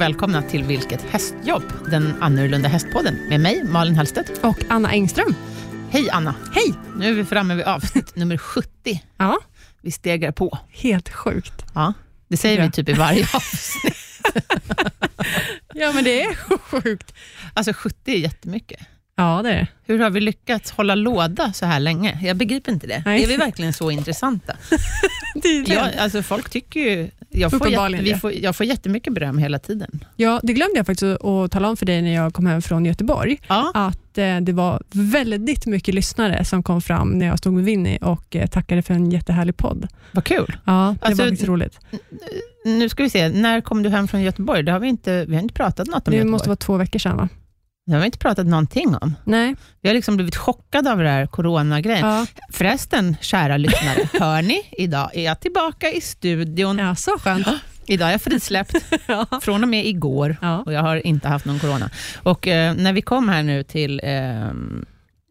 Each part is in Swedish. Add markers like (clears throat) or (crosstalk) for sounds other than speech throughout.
välkomna till Vilket hästjobb? Den annorlunda hästpodden med mig, Malin Hallstedt. Och Anna Engström. Hej Anna! Hej! Nu är vi framme vid avsnitt (laughs) nummer 70. Ja, Vi stegar på. helt sjukt. Ja, det säger Ja. vi typ i varje (laughs) avsnitt. (laughs) Ja, men det är sjukt. Alltså 70 är jättemycket. Ja, det är. Hur har vi lyckats hålla låda så här länge? Jag begriper inte det. Nej. Är vi verkligen så intressanta? Jag, alltså folk tycker ju... Jag får, jätte, vi får, jag får jättemycket beröm hela tiden. Ja, det glömde jag faktiskt att tala om för dig när jag kom hem från Göteborg. Ja, Att eh, det var väldigt mycket lyssnare som kom fram när jag stod med Winnie och eh, tackade för en jättehärlig podd. vad kul. Ja, det Alltså, var faktiskt roligt. Nu ska vi se, när kom du hem från Göteborg? Det har vi, inte, vi har inte pratat något om Det Göteborg. måste vara två veckor sedan va? Det har vi inte pratat någonting om. Nej. Vi har liksom blivit chockade av det här coronagrejen. Ja, Förresten, kära lyssnare, (laughs) hör ni? Idag är jag tillbaka i studion. ja så skönt. Idag är jag frisläppt (laughs) Ja. från och med igår Ja. och jag har inte haft någon corona. Och eh, när vi kom här nu till, eh,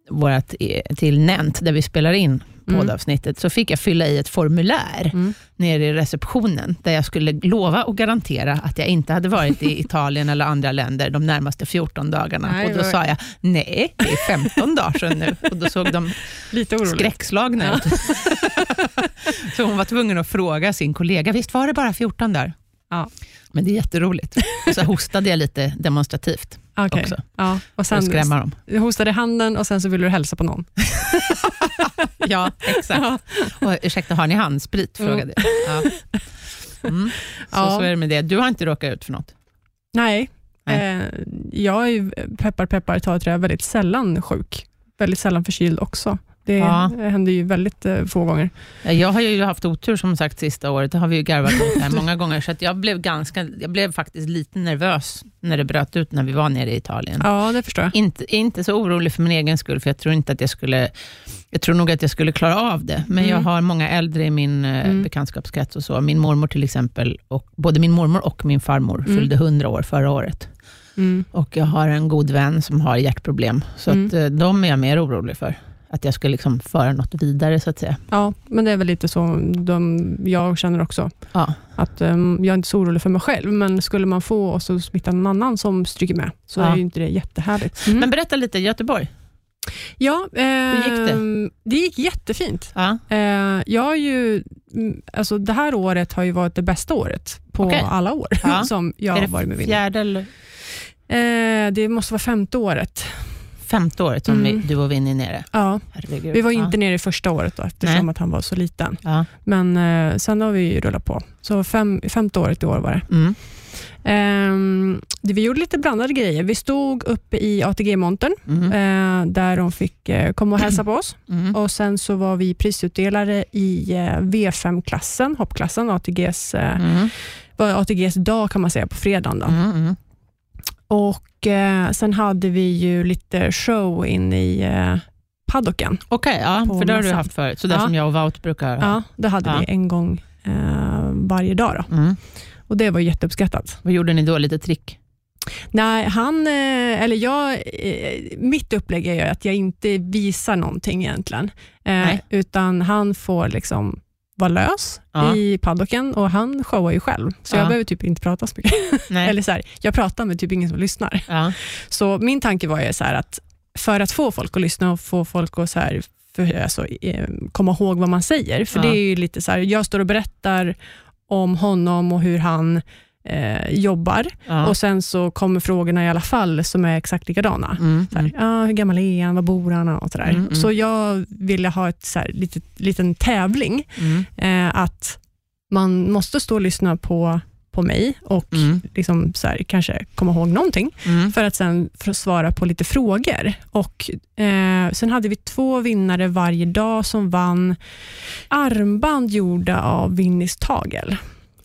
vårat, till Nent, där vi spelar in Mm. poddavsnittet, så fick jag fylla i ett formulär Mm. nere i receptionen, där jag skulle lova och garantera att jag inte hade varit i (laughs) Italien eller andra länder de närmaste 14 dagarna. Nej, och då vad- sa jag, nej, det är 15 dagar sedan nu. Och då såg de (laughs) Lite oroligt. skräckslagna Ja. ut. (laughs) så hon var tvungen att fråga sin kollega, visst var det bara 14 dagar? Ja. Men det är jätteroligt. Och så hostade jag lite demonstrativt Okej. också, Ja. Och för sen att skrämma dem. du hostade i handen och sen så ville du hälsa på någon. (laughs) Ja, exakt. Och, ursäkta, har ni handsprit? frågade jag. Ja. Mm. (laughs) Så, Ja. så är det med det. Du har inte råkat ut för något? Nej. Nej. Eh, jag är peppar peppar tar jag väldigt sällan sjuk. Väldigt sällan förkyld också. Det Ja. händer ju väldigt eh, få gånger. Ja, Jag har ju haft otur som sagt sista året, det har vi ju garvat åt här många gånger, så att jag, blev ganska, jag blev faktiskt lite nervös när det bröt ut när vi var nere i Italien. Ja, det förstår jag. Inte, inte så orolig för min egen skull, för jag tror inte att jag skulle... Jag tror nog att jag skulle klara av det, men Mm. jag har många äldre i min eh, Mm. bekantskapskrets och så. Min mormor till exempel, och både min mormor och min farmor Mm. fyllde 100 år förra året. Mm. Och jag har en god vän som har hjärtproblem, så Mm. att, eh, de är jag mer orolig för. Att jag ska liksom föra något vidare, så att säga. Ja, men det är väl lite så de, jag känner också. Ja. Att ehm, Jag är inte så orolig för mig själv, men skulle man få och så smitta någon annan som stryker med, så Ja. är ju inte det jättehärligt. Mm. Men berätta lite, Göteborg. ja, Hur gick det? ehm, Det gick jättefint. Ja. Eh, jag har ju, mm, alltså det här året har ju varit det bästa året på Okej. alla år Ja. (laughs) som jag har varit med fjärde eller Eh, det måste vara femte året. Femte året som Mm. du och Winnie är nere? Ja. Herregud. Vi var ja. inte nere i första året då, eftersom Nej. att han var så liten. Ja. Men eh, sen har vi ju rullat på. Så fem, femte året i år var det. Mm. Det. Vi gjorde lite blandade grejer. Vi stod uppe i ATG-montern, Mm. eh, där de fick eh, komma och hälsa på oss. (clears throat) Mm. Och Sen så var vi prisutdelare i eh, V5-klassen, hoppklassen, ATGs, Mm. ATGs dag kan man säga, på fredagen. Och eh, Sen hade vi ju lite show in i eh, paddocken. Okej, ja, På för det har du haft förut. Så där Ja. som jag och Wout brukar ha. Ja, det hade Ja. vi en gång eh, varje dag. Då. Mm. Och Det var jätteuppskattat. Vad gjorde ni då? Lite trick? Nej, han, eh, eller jag, eh, mitt upplägg är att jag inte visar någonting egentligen, eh, Nej. utan han får liksom vara lös Ja. i paddocken och han showar ju själv, så Ja. jag behöver typ inte prata så mycket. (laughs) Eller så här, jag pratar med typ ingen som lyssnar. Ja. Så min tanke var ju så här att för att få folk att lyssna och få folk att så här, för, alltså, komma ihåg vad man säger, för det är ju lite så här, jag står och berättar om honom och hur han eh, jobbar Ja. och sen så kommer frågorna i alla fall som är exakt likadana. Mm. Så här, ah, hur gammal är han? Var bor han? Och så där. Mm, mm. Så jag ville ha ett litet, liten tävling, Mm. eh, att man måste stå och lyssna på, på mig och Mm. liksom så här, kanske komma ihåg någonting, Mm. för att sen svara på lite frågor. Och, eh, sen hade vi två vinnare varje dag som vann armband gjorda av Winnis Tagel.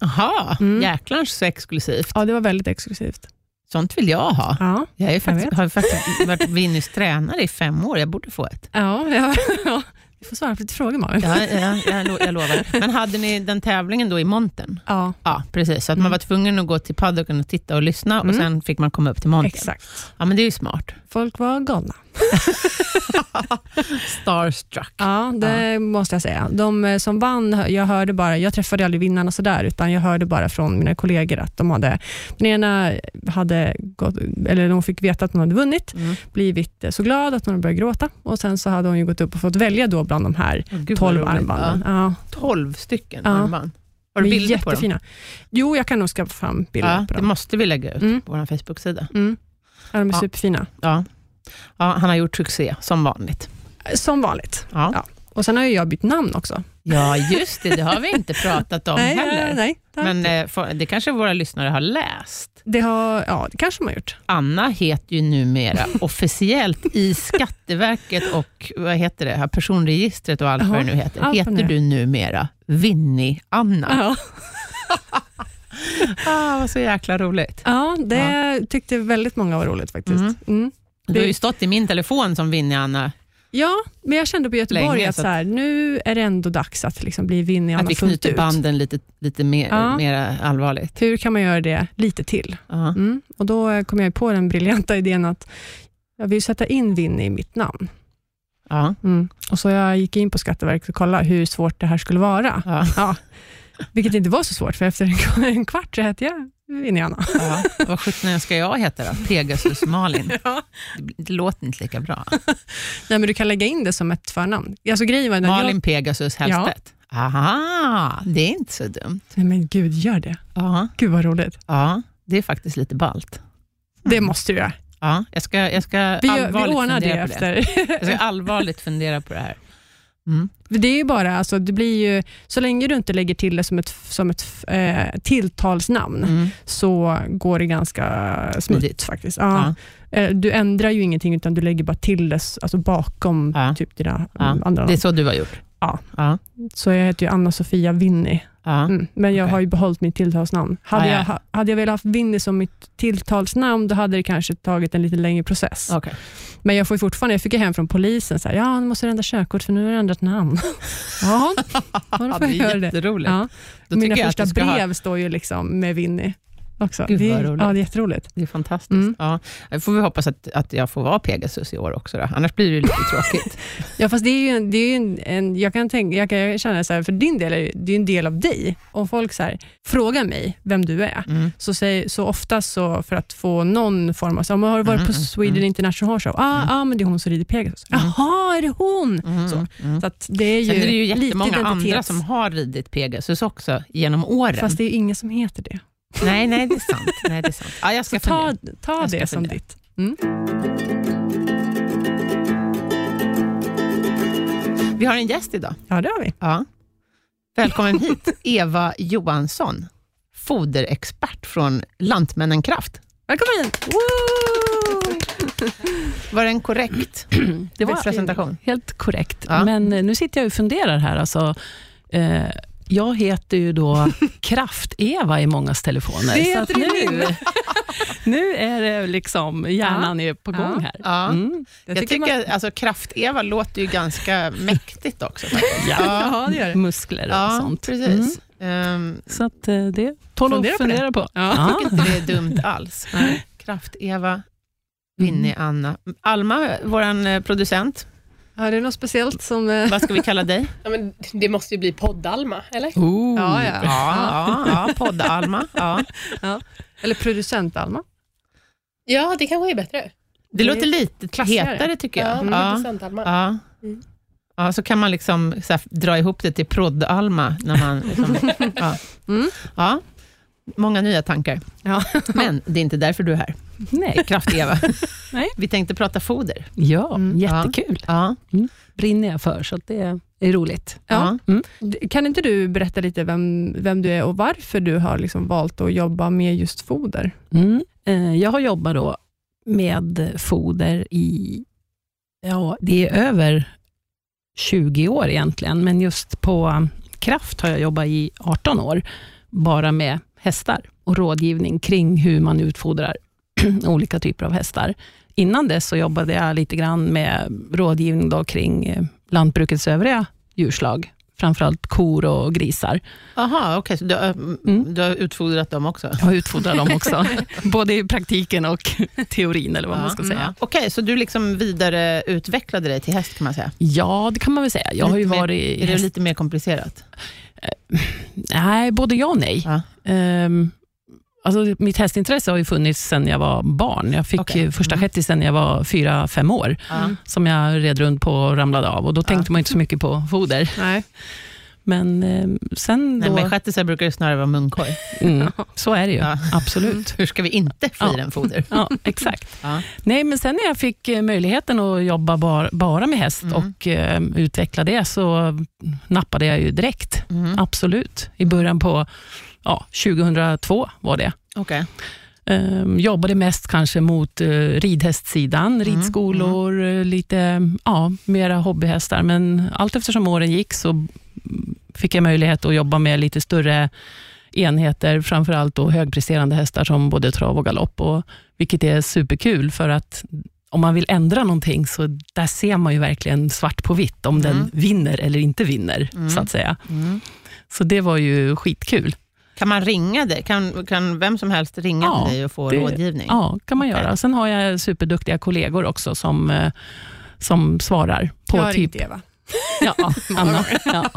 Aha, Mm. jäklarns så exklusivt. Ja, det var väldigt exklusivt. Sånt vill jag ha. Ja, Jag, är faktiskt, vet. har faktiskt varit Winnys tränare i fem år. Jag borde få ett. ja, ja, (laughs) ja. Vi får svara på lite frågor, Malin. Ja, ja, jag, lo- jag lovar. Men hade ni den tävlingen då i montern? Ja, Ja, precis. Så att man Mm. var tvungen att gå till paddocken och titta och lyssna och Mm. sen fick man komma upp till montern. exakt. Ja, men det är ju smart. Folk var galna. (laughs) starstruck. Ja, det måste jag säga. De eh, som vann, jag hörde bara, jag träffade aldrig vinnarna sådär, utan jag hörde bara från mina kollegor att de hade, den ena hade gått, eller de fick veta att hon hade vunnit, Mm. blivit eh, så glad att hon började gråta och sen så hade hon gått upp och fått välja då bland de här vad 12 roligt. armbanden. Ja. Ja, 12 stycken Ja. armband. Har du bilder på dem? jättefina. Jo, jag kan nog skaffa fram bilder Ja, på det dem. måste vi lägga ut Mm. på vår Facebook-sida. Mm. Ja, de är Ja. superfina. Ja. ja, han har gjort succé som vanligt. Som vanligt. Ja, Ja. Och Sen har ju jag bytt namn också. ja just det. Det har vi inte pratat om (laughs) nej, heller. nej, jag Men eh, för, det kanske våra lyssnare har läst. det, har, ja, det kanske de har gjort. Anna heter ju numera (laughs) officiellt i Skatteverket och vad heter det, personregistret och allt Jaha, vad det nu heter. Heter du numera Winnie-Anna? (laughs) Ja. (laughs) Ah, vad så jäkla roligt. Ja, det tyckte väldigt många var roligt faktiskt. Mhm. Mm. Du har ju stått i min telefon som Winnie-Anna, Ja, men jag kände på Göteborg Länge, att så här, nu är det ändå dags att liksom bli Winnie att vi knyter ut. banden lite, lite mer, Ja. mer allvarligt. Hur kan man göra det lite till? Ja. Mm. Och Då kom jag på den briljanta idén att jag vill sätta in Winnie i mitt namn. Ja. Mm. Och Så jag gick in på Skatteverket och kollade hur svårt det här skulle vara. Ja. Ja. Vilket inte var så svårt, för efter en- kvart så hette jag Winnie Anna. Ja. Vad sjutton ska jag heta då? Pegasus Malin? (laughs) Ja. Det, det låter inte lika bra. Nej, men du kan lägga in det som ett förnamn. Alltså, grejen Malin jag... Pegasus Hellstedt. Aha, det är inte så dumt. Nej, men gud, gör det. Ja, Gud vad roligt. ja det är faktiskt lite balt. Det måste du göra. Ja, jag ska, jag ska Vi, gör, vi allvarligt ordnar det fundera på det. efter. Jag ska allvarligt fundera på det här. Mm. Det är ju bara, alltså, det blir ju, så länge du inte lägger till det som ett, som ett eh, tilltalsnamn, Mm. så går det ganska smidigt faktiskt. Ja. Ja. Eh, Du ändrar ju ingenting, utan du lägger bara till det alltså bakom Ja. typ dina Ja. andra Det är namn. så du har gjort? Ja. ja. Så jag heter ju Anna-Sofia Winnie, ja. mm. men jag Okej. har ju behållit mitt tilltalsnamn. Hade, Ja, ja. Jag, ha- hade jag velat ha Winnie som mitt tilltalsnamn, då hade det kanske tagit en lite längre process. Okej. Men jag får fortfarande, jag fick hem från polisen, så här, ja, du måste ändra körkort för nu har du ändrat namn. (laughs) ja, ja, då får det jag är det. jätteroligt. Ja. Mina första du ska ha- brev står ju liksom med Winnie. Också. Gud, det, är, roligt. ja, det är jätteroligt. Det är fantastiskt. Mm. Ja. Då får vi hoppas att, att jag får vara Pegasus i år också. Då. Annars blir det lite (laughs) tråkigt. Ja, fast det är ju en, det är en, en, jag kan tänka, jag kan känna så här, för din del, är det- är en del av dig. Om folk så här, frågar mig vem du är, Mm. så, säg, så ofta så för att få någon form av, så, har du varit Mm, på mm, Sweden mm. International Show? Ah, Mm. ah, men det är hon som rider Pegasus. Jaha, är det hon? Så. Så att det är ju, Sen är det ju jättemånga andra som har ridit Pegasus också genom åren. Fast det är ingen som heter det. Nej, nej, det är sant. Nej, det är sant. Ja, jag ska Så ta, ta Jag ska det som fundera. ditt. Mm. Vi har en gäst idag. Ja, det har vi. Ja. Välkommen hit, Eva Johansson, foderexpert från Lantmännen Kraft. Välkommen hit! Var den korrekt Det var presentation? helt korrekt. Ja. Men nu sitter jag och funderar här. Alltså, eh, jag heter ju då (laughs) Kraft-Eva i mångas telefoner. Det så heter du nu, (laughs) nu är det liksom hjärnan är på gång här. Ja. Mm. Jag tycker, man- alltså, Kraft-Eva låter ju ganska (laughs) mäktigt också. Ja. Ja, det gör det. Muskler och ja sånt. precis. Mm. Ehm, Så att, eh, det tål Fundera att på det. fundera på. Ja. Jag tycker inte det är dumt alls. Kraft-Eva, Winnie, Anna. Alma, vår producent, Ja, det är något speciellt som... eh, vad ska vi kalla dig? Ja, men det måste ju bli podd-Alma, eller? Oh. Ja, ja. Ja, ja, ja podd-Alma. Ja. Eller producent Alma. Ja, det kanske är bättre. Det, Det låter lite klassigare. hetare tycker jag. Ja, Ja, ja. producent-Alma. ja. Mm. Ja, så kan man liksom så här, dra ihop det till prodd-Alma. När man liksom, (laughs) ja. Mm. ja, många nya tankar. Ja. (laughs) Men det är inte därför du är här. Nej. Kraft-Eva. (laughs) Nej. Vi tänkte prata foder. Ja, Mm. jättekul. Ja. Brinner jag för, så att det är roligt. Ja. Ja. Kan inte du berätta lite vem, vem du är och varför du har liksom valt att jobba med just foder? Mm. Eh, Jag har jobbat då med foder i, ja, det är över 20 år egentligen, men just på Kraft har jag jobbat i 18 år, bara med hästar och rådgivning kring hur man utfodrar (clears throat) olika typer av hästar. Innan dess så jobbade jag lite grann med rådgivning då kring eh, lantbrukets övriga djurslag, framförallt kor och grisar. Jaha, okej. så du, Mm. du har utfodrat dem också? Jag har utfodrat dem också, (laughs) både i praktiken och (laughs) teorin, eller vad man ska Ja, säga. mm. Okej, så du liksom vidare utvecklade dig till häst kan man säga? Ja, det kan man väl säga. Jag har ju Lite mer- varit... Är det lite mer komplicerat? Nej, både ja och nej. Ja. Ehm, alltså, mitt hästintresse har ju funnits sedan jag var barn. Jag fick eh, första Mm. shettis när jag var fyra, fem år, Ja. som jag red runt på och ramlade av. Och Då tänkte man inte så mycket på foder. Nej. Men ehm, sen Nej, då... men shettisar brukar det snarare vara munkorg. mm, så är det ju, Ja. absolut. Hur ska vi inte få Ja. den foder? Ja, exakt. Ja. Nej, men sen när jag fick eh, möjligheten att jobba bar, bara med häst Mm. och eh, utveckla det, så nappade jag ju direkt. Mm. Absolut. I början på ja, 2002 var det. Okej. Um, jobbade mest kanske mot uh, ridhästsidan, Mm, ridskolor, eh, lite ja, mera hobbyhästar. Men allt eftersom åren gick så mm, fick jag möjlighet att jobba med lite större enheter, framförallt då högpresterande hästar som både trav och galopp, och, vilket är superkul för att om man vill ändra någonting, så där ser man ju verkligen svart på vitt om Mm. den vinner eller inte vinner, Mm. så att säga. Mm. Så det var ju skitkul. Kan man ringa dig? Kan, kan vem som helst ringa Ja, till dig och få det- rådgivning? Ja, kan man Okej. göra. Sen har jag superduktiga kollegor också som, eh, som svarar på typ... Eva. Ja, (laughs) Anna. Ja.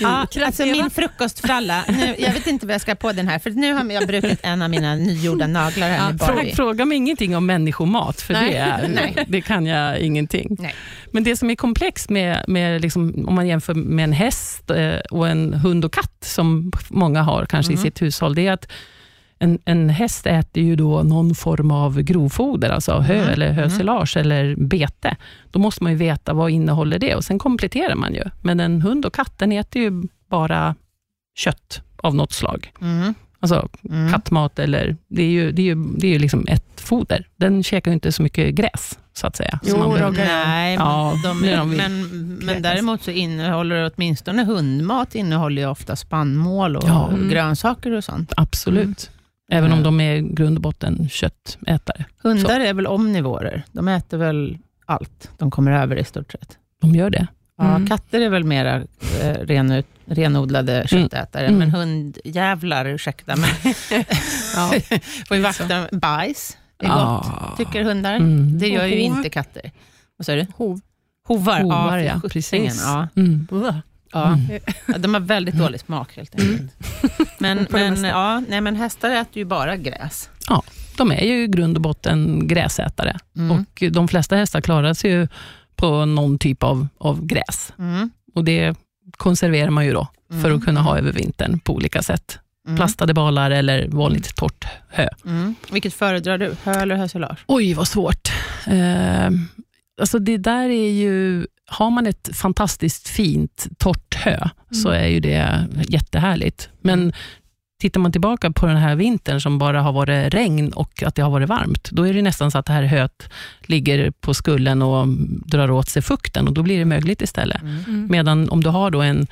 Ja, alltså min frukostfralla, nu, jag vet inte vad jag ska på den här, för nu har jag brukat en av mina nygjorda naglar här med Fråga, Barbie. fråga mig ingenting om människomat, för Nej. det, är, (laughs) Nej. det kan jag ingenting. Nej. Men det som är komplext med, med liksom, om man jämför med en häst eh, och en hund och katt, som många har kanske Mm. i sitt hushåll, det är att en, en häst äter ju då någon form av grovfoder, alltså hö Mm. eller hösilage eller bete. Då måste man ju veta vad innehåller det och sen kompletterar man ju. Men en hund och katt, den äter ju bara kött av något slag. Mm. Alltså Mm. kattmat eller, det är ju, det är ju, det är ju liksom ett foder. Den käkar ju inte så mycket gräs, så att säga. Jo, man ja. Nej, men, Ja, de, är de men, men däremot så innehåller åtminstone hundmat innehåller ju ofta spannmål och Ja. Mm. grönsaker och sånt. Absolut. Även om Mm. de är grund och botten köttätare. Hundar är väl omnivorer? De äter väl allt de kommer över i stort sett. De gör det. Ja, Mm. Katter är väl mera eh, renut, renodlade köttätare, Mm. men hundjävlar, ursäkta, (laughs) Ja. (laughs) får ju vakta bajs. Det är Ja. gott, tycker hundar. Mm. Det gör ju inte katter. Vad sa du? Hov. Hovar, Hovar, ja, precis. Ja. Mm. Ja. Mm. Ja, de har väldigt dålig smak helt enkelt. Men, men, ja, nej, men hästar äter ju bara gräs. De är ju i grund och botten gräsätare. Mm. Och de flesta hästar klarar sig ju på någon typ av, av gräs. Mm. Och Det konserverar man ju då, för Mm. att kunna ha över vintern på olika sätt. Mm. Plastade balar eller vanligt torrt hö. Mm. Vilket föredrar du? Hö eller hösilage? Oj, vad svårt. Eh, alltså det där är ju... Har man ett fantastiskt fint torrt hö, så är ju det jättehärligt. Men tittar man tillbaka på den här vintern som bara har varit regn och att det har varit varmt, då är det nästan så att det här höet ligger på skullen och drar åt sig fukten och då blir det mögligt istället. Mm. Mm. Medan om du har då en,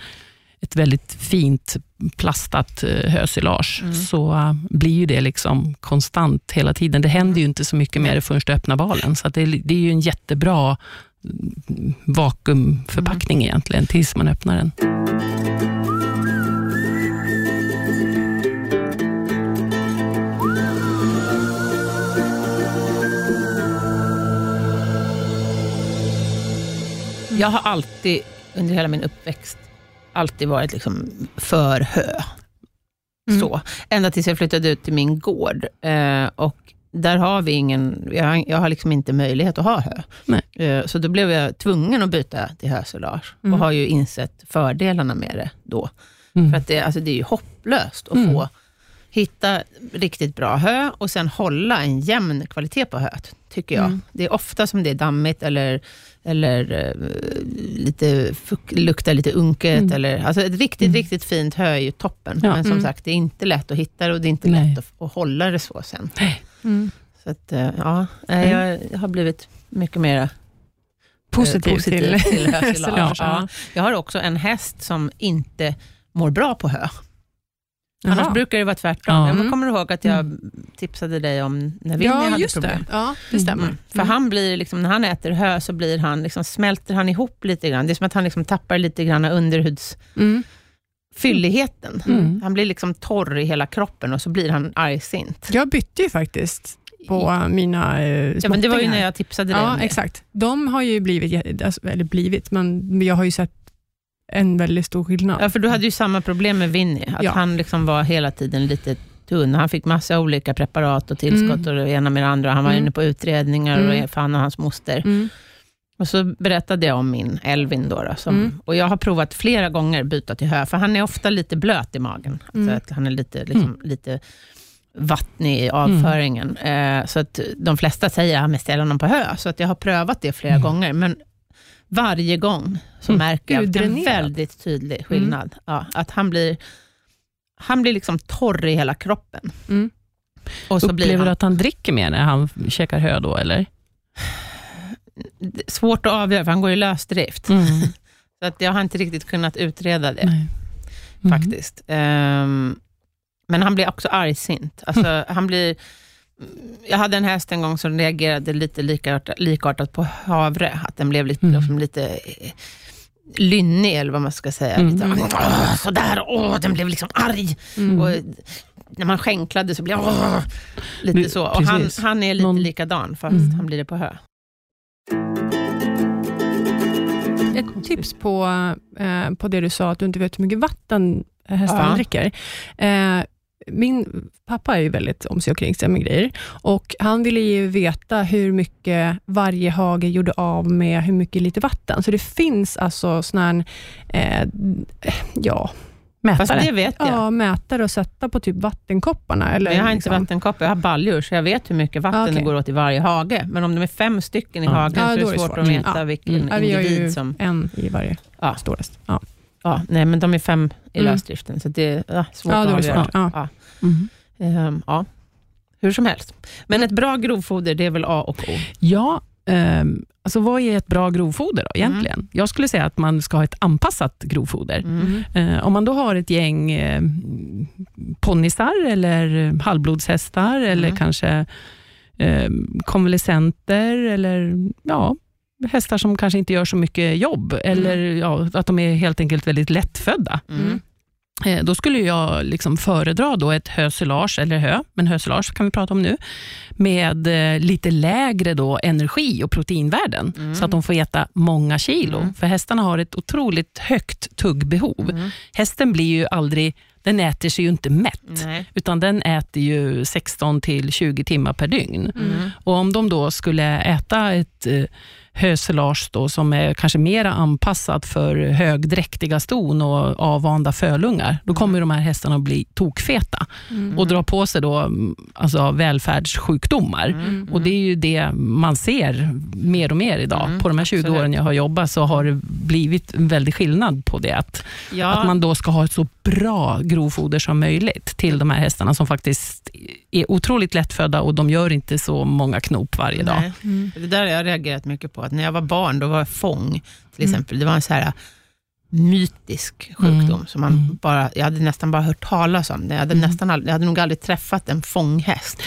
ett väldigt fint plastat eh, hösilage, Mm. så eh, blir ju det liksom konstant hela tiden. Det händer ju inte så mycket med det förrän du öppnar balen. Så det, är- det är ju en jättebra mm, vakuumförpackning Mm. egentligen, tills man öppnar den. Jag har alltid, under hela min uppväxt, alltid varit liksom för hö. Mm. Så. Ända tills jag flyttade ut till min gård. Eh, och där har vi ingen, jag har, jag har liksom inte möjlighet att ha hö. Nej. Eh, så då blev jag tvungen att byta till hösilage Mm. och har ju insett fördelarna med det då. Mm. För att det, alltså det är ju hopplöst att Mm. få hitta riktigt bra hö och sen hålla en jämn kvalitet på höet, tycker jag. Mm. Det är ofta som det är dammigt eller, eller eh, lite fuk- luktar lite unket. Mm. Eller, alltså ett riktigt, Mm. riktigt fint hö är ju toppen. Ja. Men som Mm. sagt, det är inte lätt att hitta det och det är inte Nej. lätt att, att hålla det så sen. Mm. Så att, eh, ja, nej, jag har blivit mycket mer eh, Positiv, till, till hösilage, (laughs) ja. Jag har också en häst som inte mår bra på hö. Annars brukar det vara tvärtom. Ja. Jag Mm. kommer ihåg att jag tipsade dig om när Winnie Ja, hade just problem. det. Ja, det stämmer. Mm. För han blir liksom, när han äter hö så blir han, liksom, smälter han ihop lite grann. Det är som att han liksom tappar lite grann underhudsfylligheten. Mm. Mm. Han blir liksom torr i hela kroppen och så blir han argsint. Jag bytte ju faktiskt på mina eh, Ja, men det var ju när jag tipsade dig Ja, om det. exakt. De har ju blivit, alltså, eller blivit, men jag har ju sett en väldigt stor skillnad. Ja, för du hade ju samma problem med Winnie. Att Ja. han liksom var hela tiden lite tunn. Han fick massa olika preparat och tillskott Mm. och det ena med det andra. Han var Mm. inne på utredningar Mm. och för han och hans moster. Mm. Och så berättade jag om min Elvin. Då, då, som, Mm. Och jag har provat flera gånger byta till hö, för han är ofta lite blöt i magen. Alltså Mm. att han är lite, liksom, lite vattnig i avföringen. Eh, så att de flesta säger att jag ställer honom på hö, så att jag har prövat det flera Mm. gånger. Men varje gång så Mm. märker jag en väldigt tydlig skillnad. Ja, att han blir, han blir liksom torr i hela kroppen. Mm. Och så blir Upplever han, du att han dricker mer när han käkar hö då, eller? svårt att avgöra, för han går i lösdrift. Mm. (laughs) Så att jag har inte riktigt kunnat utreda det. Nej. Mm. faktiskt. Ehm, men han blir också argsint. Alltså, han blir, jag hade en häst en gång som reagerade lite likartat, likartat på havre. Att den blev lite, Mm. liksom lite eh, lynnig, eller vad man ska säga. Mm. Lite, åh, sådär, åh, den blev liksom arg. Mm. Och när man skänklade så blev åh, lite Det- så. Och han, han är lite Någon- likadan, fast Mm. han blir det på hö. Ett tips på, eh, på det du sa, att du inte vet hur mycket vatten hästarna Ja. dricker. Eh, min pappa är ju väldigt om sig och kring sig med grejer och han ville ju veta hur mycket varje hage gjorde av med hur mycket liter vatten. Så det finns alltså såna här, eh, ja, Fast Mätare. det vet jag. ja, mätare och sätta på typ vattenkopparna. Eller jag har inte liksom- vattenkoppor, jag har baljor, så jag vet hur mycket vatten Ah, okej. det går åt i varje hage. Men om de är fem stycken i Ja. hagen Ja, så är det svårt svårt. att veta Ja. vilken Mm. Ja, vi har ju individ som... en i varje Ja. storlest. Ja, Ja, nej, men de är fem i Mm. lösdriften, så det är ja, svårt ja att det avgöra. Ja. Ja. Mm. Ehm, ja. Hur som helst. Men ett bra grovfoder, det är väl A och O? Ja, ehm, alltså vad är ett bra grovfoder då, egentligen? Jag skulle säga att man ska ha ett anpassat grovfoder. Mm. Eh, om man då har ett gäng eh, ponnysar eller halvblodshästar eller Mm. kanske eh, konvalescenter eller ja, hästar som kanske inte gör så mycket jobb eller ja, att de är helt enkelt väldigt lättfödda. Mm. Eh, Då skulle jag liksom föredra då ett hösilage, eller hö, men hösilage kan vi prata om nu, med eh, lite lägre då energi och proteinvärden, Mm. så att de får äta många kilo. Mm. För hästarna har ett otroligt högt tuggbehov. Mm. Hästen blir ju aldrig, den äter sig ju inte mätt, Nej. utan den äter ju 16 till 20 timmar per dygn. Mm. Och om de då skulle äta ett hösilage då, som är kanske mer anpassat för högdräktiga ston och avvanda fölungar, då kommer de här hästarna att bli tokfeta Mm. och dra på sig då, mm, alltså välfärdssjukdomar. Mm. Och Det är ju det man ser mer och mer idag. Mm, på de här 20 absolut. åren jag har jobbat så har det blivit en väldig skillnad på det. Att, Ja, att man då ska ha ett så bra grovfoder som möjligt till de här hästarna som faktiskt är otroligt lättfödda och de gör inte så många knop varje dag. nej. Mm. Det där har jag reagerat mycket på. Att när jag var barn, då var fång, till Mm. exempel, det var en så här mytisk sjukdom. Mm. Som man Mm. bara, jag hade nästan bara hört talas om det. Jag hade, Mm. nästan aldrig, jag hade nog aldrig träffat en fånghäst.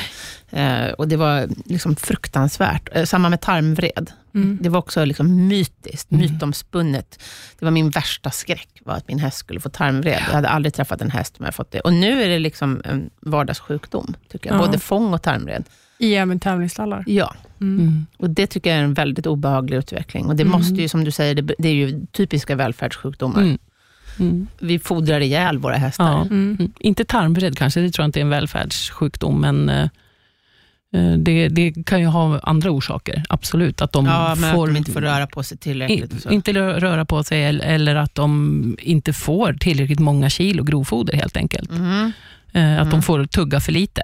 Eh, och Det var liksom fruktansvärt. Eh, samma med tarmvred. Mm. Det var också liksom mytiskt, Mm. mytomspunnet. Det var min värsta skräck, var att min häst skulle få tarmvred. Jag hade aldrig träffat en häst som hade fått det. Och nu är det liksom en vardagssjukdom, tycker jag. Ja. Både fång och tarmvred. I även tävlingsstallar. Ja, Mm. Mm. och det tycker jag är en väldigt obehaglig utveckling. Och det Mm. måste ju, som du säger, det, det är ju typiska välfärdssjukdomar. Mm. Mm. Vi fodrar ihjäl våra hästar. Ja. Mm. Mm. Inte tarmvred kanske, det tror jag inte är en välfärdssjukdom, men eh, eh, det, det kan ju ha andra orsaker, absolut. Att de, Ja, men får, att de inte får röra på sig tillräckligt. och så. i- inte rö- röra på sig eller- att de inte får tillräckligt många kilo grovfoder helt enkelt. Mhm, Eh, Att Mm. de får tugga för lite.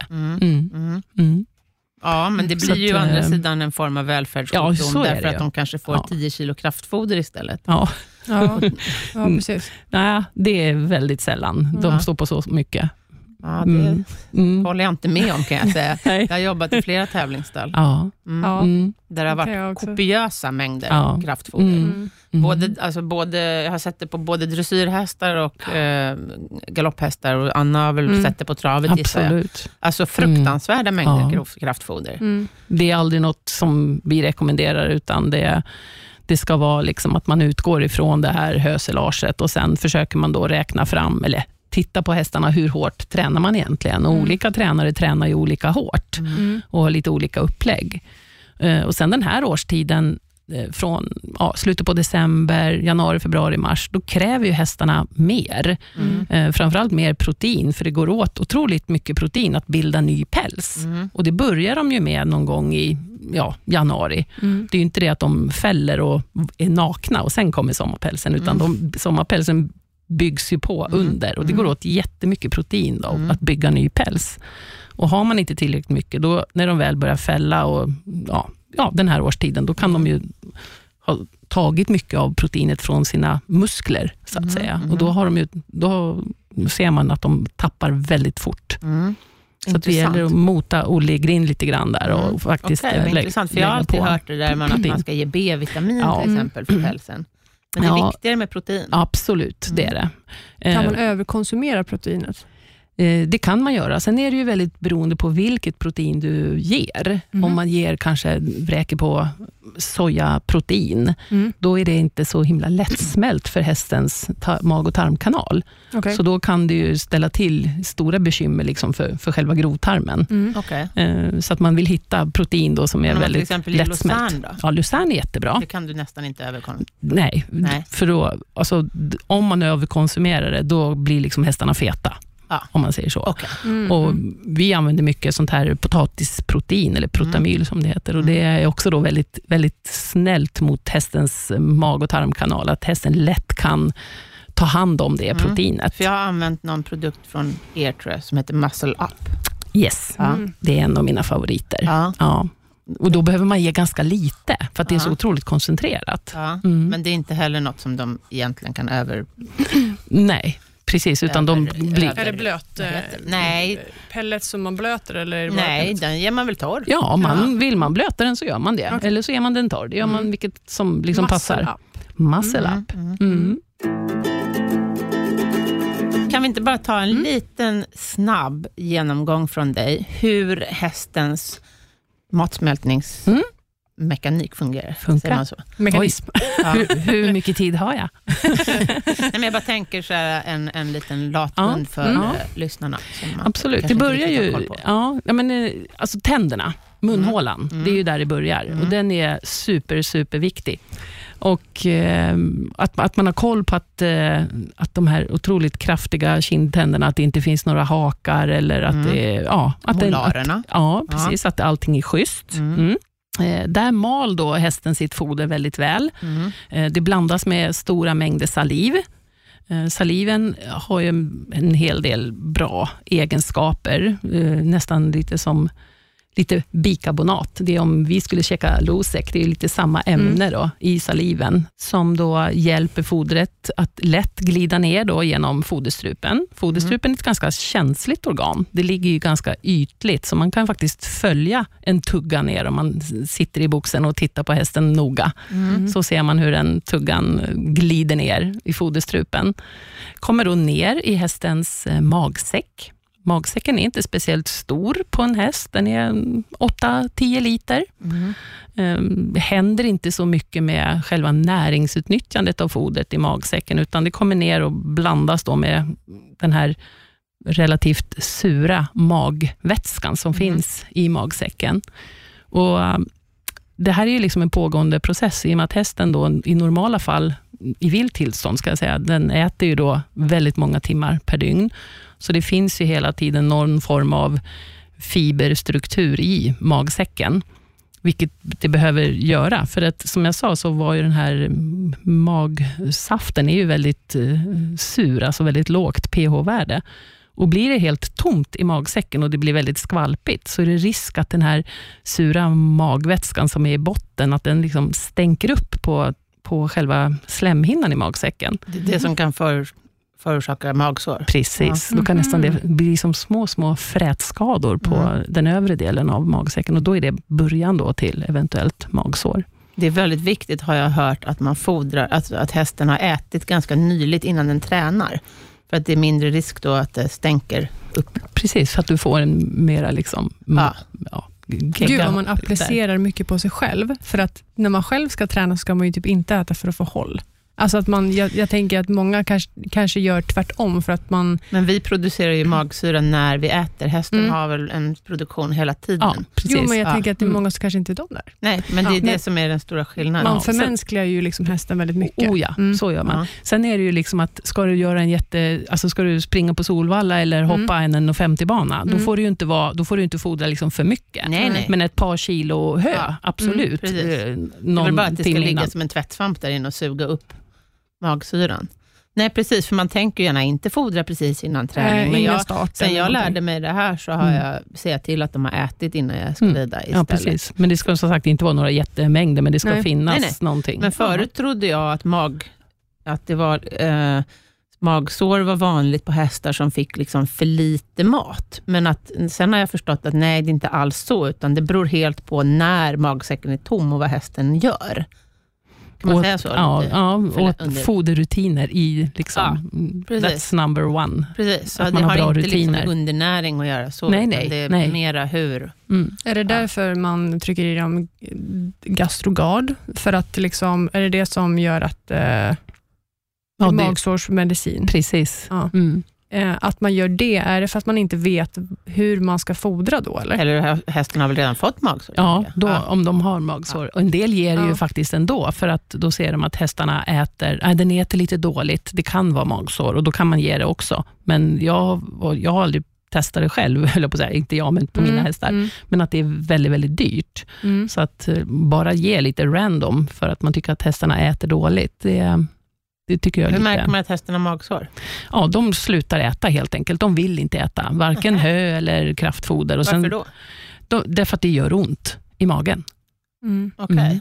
Ja, men det blir ju att, å andra eh, sidan en form av välfärdssjukdom, ja, därför att ju. de kanske får Ja. 10 kilo kraftfoder istället. Ja, Ja, ja, (laughs) precis. nej, det är väldigt sällan de Ja. står på så mycket. Ja, det Mm. Mm. håller jag inte med om kan jag säga. (laughs) Jag har jobbat i flera tävlingsstall Ja. mm. Ja. Mm. där det har varit kopiösa mängder Ja. kraftfoder. Mm. Mm. Både, alltså både, jag har sett det på både dressyrhästar och eh, galopphästar och Anna har väl Mm. sett det på travet gissar jag. Absolut. Alltså fruktansvärda mängder Ja. kraft- kraftfoder. Mm. Det är aldrig något som vi rekommenderar, utan det, det ska vara liksom att man utgår ifrån det här höselaget och sen försöker man då räkna fram, eller titta på hästarna, hur hårt tränar man egentligen? Och Mm. Olika tränare tränar ju olika hårt Mm. och har lite olika upplägg. Eh, Och sen den här årstiden, eh, från ja, slutet på december, januari, februari, mars, då kräver ju hästarna mer. Mm. Eh, Framförallt mer protein, för det går åt otroligt mycket protein att bilda ny päls. Mm. Och Det börjar de ju med någon gång i ja, januari. Mm. Det är inte det att de fäller och är nakna och sen kommer sommarpälsen, utan de, sommarpälsen byggs ju på Mm. under och det går åt jättemycket protein då, Mm. att bygga ny päls. Och Har man inte tillräckligt mycket, då när de väl börjar fälla och ja, ja, den här årstiden, då kan de ju ha tagit mycket av proteinet från sina muskler, så att Mhm, säga. Och då, har de ju, då ser man att de tappar väldigt fort. Mm. Så att det Intressant. gäller att mota Olle i grind lite grann där och Mm. faktiskt Okej, eh, vad lä- intressant, för jag har lägga alltid hört det där med att man ska ge B-vitamin Ja. till exempel för pälsen. Men det är Ja. viktigare med protein. Absolut, det är det. Kan Eh, man överkonsumera proteinet? Eh, Det kan man göra. Sen är det ju väldigt beroende på vilket protein du ger. Mhm. Om man ger kanske vräker på sojaprotein, Mm. då är det inte så himla lättsmält för hästens mag och tarmkanal. Okej. Så då kan det ju ställa till stora bekymmer liksom för, för själva grovtarmen. Mm. Okej. Eh, Så att man vill hitta protein då som är om man till väldigt exempel lättsmält. Lucerne då? Ja, Lucerne är jättebra. Det kan du nästan inte överkonsumera. Nej, Nej. för då, alltså, om man överkonsumerar det, då blir liksom hästarna feta. Ja. Om man säger så. Okej. Mm. Och vi använder mycket sånt här potatisprotein, eller protamyl som det heter. Och Det är också då väldigt, väldigt snällt mot hästens mag och tarmkanal, att hästen lätt kan ta hand om det Mm. proteinet. För jag har använt någon produkt från er tror jag, som heter Muscle Up. Yes. Mm. det är en av mina favoriter. Ja. Och Då behöver man ge ganska lite, för att det är så otroligt koncentrerat. Ja. Mm. Men det är inte heller något som de egentligen kan över... Nej, precis. Utan de blir... Är det blöt eh? Nej. pellets som man blöter? Eller Nej, den ger man väl torr? Ja, man, vill man blöta den så gör man det. Okej. Eller så ger man den torr. Det gör man Mm. vilket som liksom Muscle passar. up. Muscle Mm, up. mm. Mm. Kan vi inte bara ta en Mm. liten snabb genomgång från dig, hur hästens fungerar? Mm. Funkar. Säger man så? Mekanism. (laughs) Ja. Hur, hur mycket tid har jag? (laughs) Nej, men jag bara tänker så här, en, en liten lathund Ja. för Mm. eh, lyssnarna. Absolut. Det börjar ju... Ja, ja, men, eh, alltså tänderna, munhålan, Mm. det är ju där det börjar. Mm. Och Den är super, superviktig. Och eh, att, att man har koll på att, eh, att de här otroligt kraftiga kindtänderna, att det inte finns några hakar eller att Mm. det. Ja, att det, att, Molarerna. ja, precis. Att allting är schysst. Mm. Mm. Eh, där mal då hästen sitt foder väldigt väl. Mm. Eh, Det blandas med stora mängder saliv. Eh, Saliven har ju en en hel del bra egenskaper, nästan lite som lite bikarbonat. Det är om vi skulle käka Losec, det är lite samma ämne då, i saliven, som då hjälper fodret att lätt glida ner då genom foderstrupen. Foderstrupen är ett ganska känsligt organ. Det ligger ju ganska ytligt, så man kan faktiskt följa en tugga ner om man sitter i boxen och tittar på hästen noga. Mm. Så ser man hur den tuggan glider ner i foderstrupen. Kommer då ner i hästens eh, magsäck. Magsäcken är inte speciellt stor på en häst. Den är 8-10 liter. Mm. Um, händer inte så mycket med själva näringsutnyttjandet av fodret i magsäcken, utan det kommer ner och blandas då med den här relativt sura magvätskan som Mhm. finns i magsäcken. Och det här är ju liksom en pågående process i och med att hästen då i normala fall, i vilt tillstånd ska jag säga, den äter ju då väldigt många timmar per dygn. Så det finns ju hela tiden någon form av fiberstruktur i magsäcken, vilket det behöver göra. För att som jag sa så var ju den här magsaften är ju väldigt eh, sur, alltså väldigt lågt pH-värde. Och blir det helt tomt i magsäcken och det blir väldigt skvalpigt, så är det risk att den här sura magvätskan som är i botten, att den liksom stänker upp på, på själva slemhinnan i magsäcken. Det det som kan för, förorsakar magsår. Precis, då kan nästan det bli som små, små frätskador på Mm. den övre delen av magsäcken och då är det början då till eventuellt magsår. Det är väldigt viktigt, har jag hört, att man fodrar, att, att hästen har ätit ganska nyligt innan den tränar. För att det är mindre risk då att det stänker upp. Precis, för att du får en mera liksom, Ja. ja, Gud vad man där. applicerar mycket på sig själv. För att när man själv ska träna så ska man ju typ inte äta för att få håll. Alltså att man, jag, jag tänker att många kanske, kanske gör tvärtom för att man... Men vi producerar ju magsyra när vi äter. Hästen Mm. har väl en produktion hela tiden. Ja, precis. Jo, men jag Ja. tänker att det är Mm. många som kanske inte är de där. Nej, men det är Ja. det som är den stora skillnaden. Man förmänskligar ju liksom hästen väldigt mycket. Oh ja, Mm. så gör man. Ja. Sen är det ju liksom att, ska du göra en jätte, alltså ska du springa på Solvalla eller hoppa en 1,50-bana, då Mm. får du inte, vara, då får du inte fodra liksom för mycket. Nej, nej. Men ett par kilo hö, absolut. Mm, precis. Eh, det är väl bara att det ska ligga innan. som en tvättsvamp där inne och suga upp magsyran. Nej, precis, för man tänker gärna inte fodra precis innan träning. Eh, men jag, sen jag lärde mig det här så har Mm. jag sett till att de har ätit innan jag ska Mm. rida Ja, istället. precis. Men det ska som sagt inte vara några jättemängder, men det ska Nej. finnas Nej, nej. någonting. Men förut trodde jag att, mag, att det var, eh, magsår var vanligt på hästar som fick liksom för lite mat. Men att, sen har jag förstått att nej, det är inte alls så, utan det beror helt på när magsäcken är tom och vad hästen gör. Kan man Och- säga så? Ja, ja under- foderrutiner i, liksom, mm, precis. that's number one. Precis, så att det man har har bra inte rutiner. liksom undernäring att göra så, Nej, nej, det är nej. mera hur. Mm. Är det därför man trycker i dem gastrogard? För att liksom, är det det som gör att eh, Ja, det, magsårsmedicin? precis. Ja. Mm. Eh, att man gör det, är det för att man inte vet hur man ska fodra då? Eller? Eller hä- hästen har väl redan fått magsår? Ja, då, Ja. om de har magsår. Och en del ger det ju Ja. faktiskt ändå, för att då ser de att hästarna äter, nej, den äter lite dåligt, det kan vara magsår och då kan man ge det också. Men jag, jag har aldrig testat det själv, (laughs) höll jag på att säga, inte jag, men på mina Mm, hästar. Mm, Men att det är väldigt, väldigt dyrt. mm. Så att eh, bara ge lite random för att man tycker att hästarna äter dåligt, det, det tycker jag Hur lite... märker man att hästen har magsår? Ja, de slutar äta helt enkelt. De vill inte äta, varken hö eller kraftfoder. Och Varför sen, då? då? Därför att det gör ont i magen. Mm. Okej. Mm.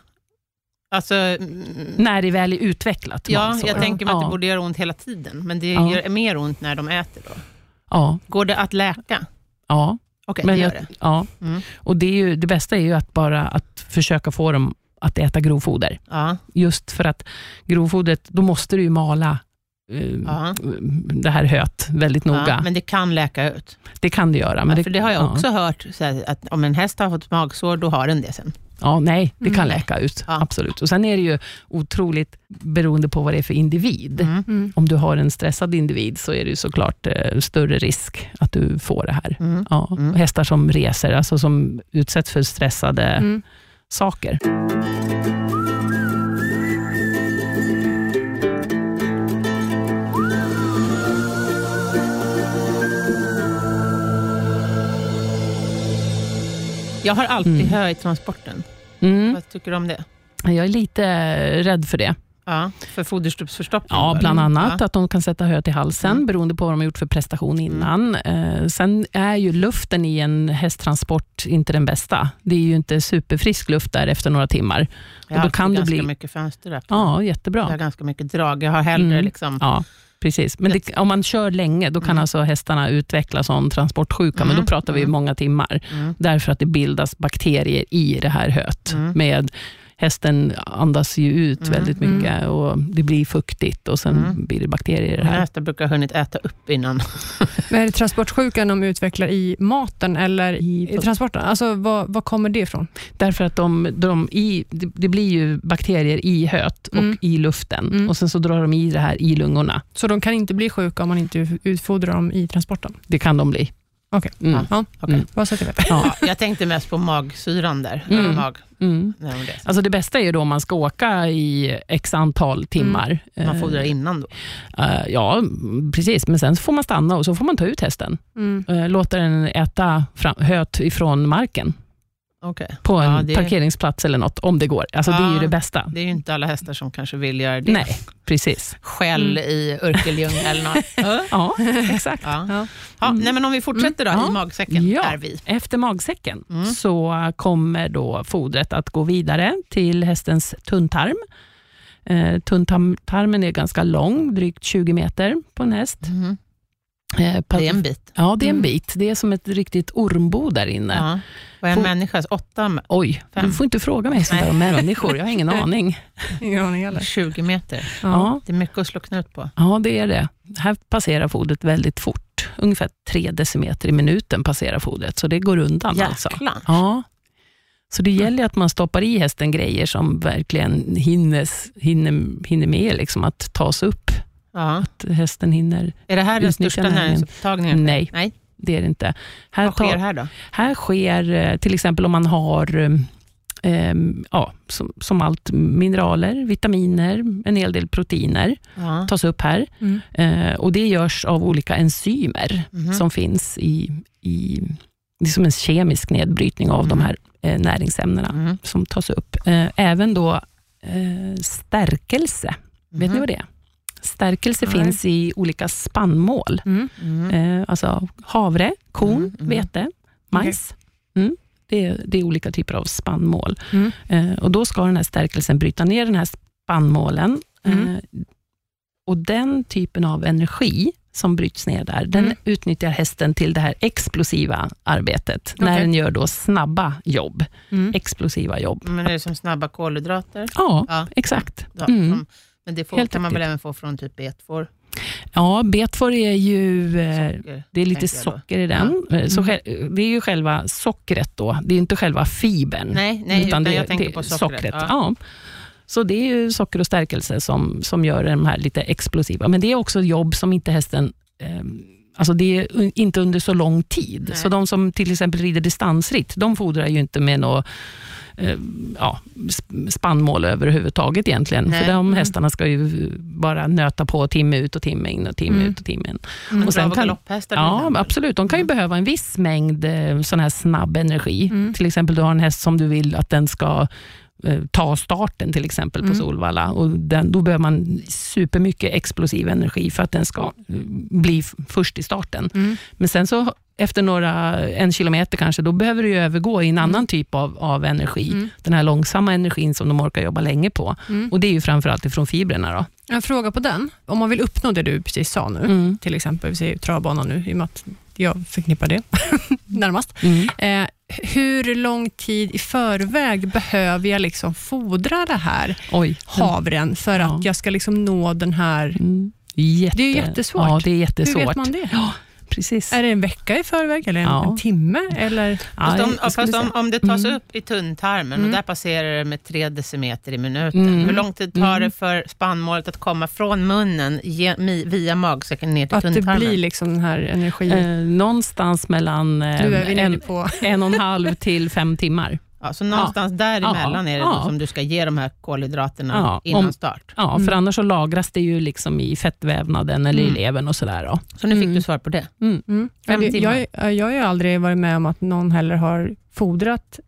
Alltså, mm, När det väl är utvecklat ja, magsår. jag tänker mig att ja. det borde göra ont hela tiden, men det Ja. gör mer ont när de äter då. Ja, Går det att läka? ja. Okej, Men det gör jag, det. ja. Mm. Och det, är ju, det bästa är ju att bara att försöka få dem att äta grovfoder. Ja, Just för att grovfodret, då måste du ju mala Ja. det här höet väldigt noga. ja, men det kan läka ut. det kan det göra. Men ja, för det har jag ja. också hört, så här, att om en häst har fått magsår, då har den det sen. Ja, nej, det kan Mm. läka ut. Ja. Absolut. Och Sen är det ju otroligt beroende på vad det är för individ. Mm. Mm. Om du har en stressad individ så är det ju såklart eh, större risk att du får det här. Mm. Ja, Mm. Hästar som reser, alltså som utsätts för stressade Mm. Saker. Jag har alltid Mm. hö i transporten. Mm. Vad tycker du om det? Jag är lite rädd för det. Ja, för foderstupsförstoppning? Ja, bland annat Ja. att de kan sätta hö till halsen, Mm. beroende på vad de har gjort för prestation innan. Eh, sen är ju luften i en hästtransport inte den bästa. Det är ju inte superfrisk luft där efter några timmar. Jag har då kan ganska bli- mycket fönster öppna. Ja, Jag har jättebra. ganska mycket drag. Jag har hellre Mm. liksom... Ja, precis. Men det, om man kör länge, då kan Mm. alltså hästarna utveckla sån transportsjuka, men Mm. då pratar vi Mm. många timmar. Mm. Därför att det bildas bakterier i det här höet. Mm. Med Hästen andas ju ut Mm. väldigt Mm. mycket och det blir fuktigt och sen Mm. blir det bakterier i det här. hästar brukar ha hunnit äta upp innan. (laughs) Men är det transportsjukan de utvecklar i maten eller i, i transporten? Alltså, vad, vad kommer det ifrån? Därför att de, de i, det, det blir ju bakterier i höet och Mm. i luften Mm. och sen så drar de i det här i lungorna. Så de kan inte bli sjuka om man inte utfodrar dem i transporten? Det kan de bli. Okej. Mm. Ja, Okej. Mm. Ja. Ja, jag tänkte mest på magsyran där. Mm. Mag, Mm. det. Alltså det bästa är ju då om man ska åka i x antal timmar. Man Eh, fodrar innan då. eh, ja, mm, precis. Men sen så får man stanna och så får man ta ut hästen. Mm. Eh, låta den äta fram, höet ifrån marken Okej. på en Ja, det- parkeringsplats eller något, om det går. Alltså Det är ju Ja. det bästa. Det är ju inte alla hästar som kanske vill göra det. Nej, precis. Skäll i Örkelljunga eller något. (laughs) Ja, exakt. Ja. Ja. Ja, nej, men om vi fortsätter då, Mm. i Ja. magsäcken Ja. är vi. Efter magsäcken Mm. så kommer då fodret att gå vidare till hästens tunntarm. Eh, Tunntarmen är ganska lång, drygt 20 meter på en häst. Mhm. Eh, Det är en bit. Ja, det är en Mm. bit. Det är som ett riktigt ormbo där inne. Ja. Vad är en människas? Åtta, Oj, Fem. du får inte fråga mig sånt där om människor. Jag har ingen (laughs) aning. Ingen aning heller. 20 meter. Ja, Det är mycket att slå knut på. ja, det är det. Här passerar fodret väldigt fort. Ungefär tre decimeter i minuten passerar fodret, så det går undan. Alltså. Jäklar. Ja. Så det gäller att man stoppar i hästen grejer som verkligen hinner, hinner, hinner med liksom att tas upp. Ja. Att hästen hinner. Är det här den största näringsupptagningen? Nej, Nej. Det är det inte. Här, Vad sker tar- här då? här sker eh, till exempel om man har eh, ja, som, som allt mineraler, vitaminer, en hel del proteiner Ja. tas upp här. Mm. Eh, och Det görs av olika enzymer Mhm. som finns i, i det är som en kemisk nedbrytning av de Mhm. här eh, näringsämnena Mm. som tas upp. Eh, även då eh, stärkelse. Vet Mhm. ni vad det är? Stärkelse Nej. finns i olika spannmål. Mm. Mm. Eh, alltså havre, korn, Mm, mm. vete, majs. Mm. Det, är, det är olika typer av spannmål. Eh, och Då ska den här stärkelsen bryta ner den här spannmålen. Eh, och Den typen av energi som bryts ner där, den Mm. utnyttjar hästen till det här explosiva arbetet. När Okej. den gör då snabba jobb, Mm. explosiva jobb. Men det är som snabba kolhydrater? Ja, Ja. exakt. Ja, Mm. Men det får, Helt kan man väl även få från typ betfår? Ja, betfår är ju... Eh, socker, det är lite socker i den. Eh, Så Mm. själ- det är ju själva sockret då. Det är inte själva fibern. Nej, nej utan, det, jag tänker det, på sockret. Ja. Ja. Så det är ju socker och stärkelse som, som gör de här lite explosiva. Men det är också jobb som inte hästen eh, Alltså det är inte under så lång tid. Nej. Så de som till exempel rider distansritt, de fodrar ju inte med något ja, sp- spannmål överhuvudtaget egentligen. Nej. För de Mm. hästarna ska ju bara nöta på timme ut och timme in och timme Mm. ut och timme in. Mm. Och sen kan- galopphästar Ja, absolut. De kan ju Mm. behöva en viss mängd eh, sån här snabb energi. Mm. Till exempel du har en häst som du vill att den ska eh, ta starten till exempel på Mm. Solvalla. Och den, då behöver man supermycket explosiv energi för att den ska eh, bli först i starten. Mm. Men sen så efter några, en kilometer kanske, då behöver du övergå i en annan typ av, av energi. Mm. Den här långsamma energin som de orkar jobba länge på. Mm. Och Det är ju framförallt ifrån fibrerna. Då. En fråga på den. Om man vill uppnå det du precis sa nu, Mm. till exempel vi säger travbanan nu, i och med att jag förknippar det (laughs) närmast. Mm. Eh, hur lång tid i förväg behöver jag liksom fodra det här Oj. havren för Ja. att jag ska liksom nå den här... Mm. Jätte, Det är jättesvårt. Ja, det är Hur jättesvårt. vet man det? Ja, precis. Är det en vecka i förväg eller en, Ja. en timme? Eller? Fast, Ja, om, skulle fast om, om det tas Mm. upp i tunntarmen Mm. och där passerar det med tre decimeter i minuten. Mm. Hur lång tid tar Mm. det för spannmålet att komma från munnen via magsäcken ner till Att det tunntarmen? blir liksom den här energin. Eh, någonstans mellan eh, en, en och en halv till fem timmar. Ja, så någonstans däremellan Ja. är det Ja. som du ska ge de här kolhydraterna Ja, innan om- start. Ja, Mm. för annars så lagras det ju liksom i fettvävnaden eller Mm. i levern och sådär. Då. Så nu fick Mm. du svar på det. Mm. Mm. Fem jag, timmar. jag, jag har ju aldrig varit med om att någon heller har fodrat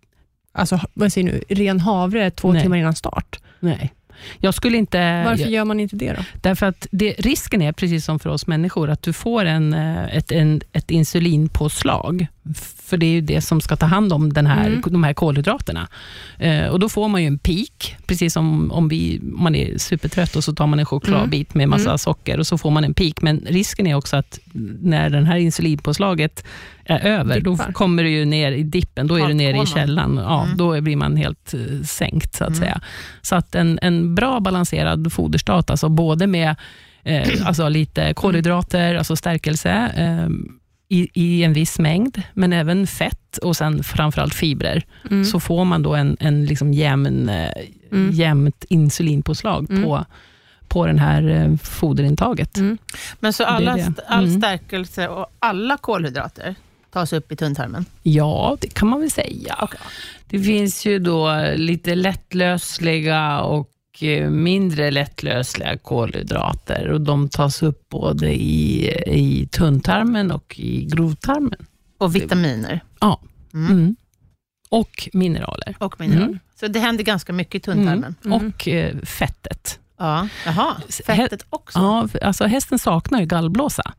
alltså, vad säger nu, ren havre två Nej. timmar innan start. Nej. Jag skulle inte... Varför gör man inte det då? därför att det, risken är, precis som för oss människor, att du får en, eh, ett, en, ett insulinpåslag. För det är ju det som ska ta hand om den här, Mm. de här kolhydraterna. Eh, och Då får man ju en peak, precis som om vi, man är supertrött och så tar man en chokladbit med massa Mm. socker och så får man en peak. Men risken är också att när den här insulinpåslaget är över, Dippar. då kommer det ju ner i dippen, då är det nere i källan. Ja, Mm. Då blir man helt eh, sänkt, så att Mm. säga. Så att en, en bra balanserad foderstat, alltså både med eh, alltså lite kolhydrater, alltså stärkelse, eh, i, i en viss mängd, men även fett och sen framförallt fibrer, Mm. så får man då en, en liksom jämn, eh, Mm. jämnt insulinpåslag Mm. på, på den här eh, foderintaget. Mm. Men så alla, all Mm. stärkelse och alla kolhydrater tas upp i tunntarmen? Ja, det kan man väl säga. Det finns ju då lite lättlösliga och eh, mindre lättlösliga kolhydrater och de tas upp både i, i tunntarmen och i grovtarmen. Och vitaminer? Ja. Mm. Mm. Och mineraler. Och mineraler. Mm. Så det händer ganska mycket i tunntarmen? Mm. Och eh, fettet. Ja. Jaha, fettet också? Ja, alltså hästen saknar ju gallblåsa.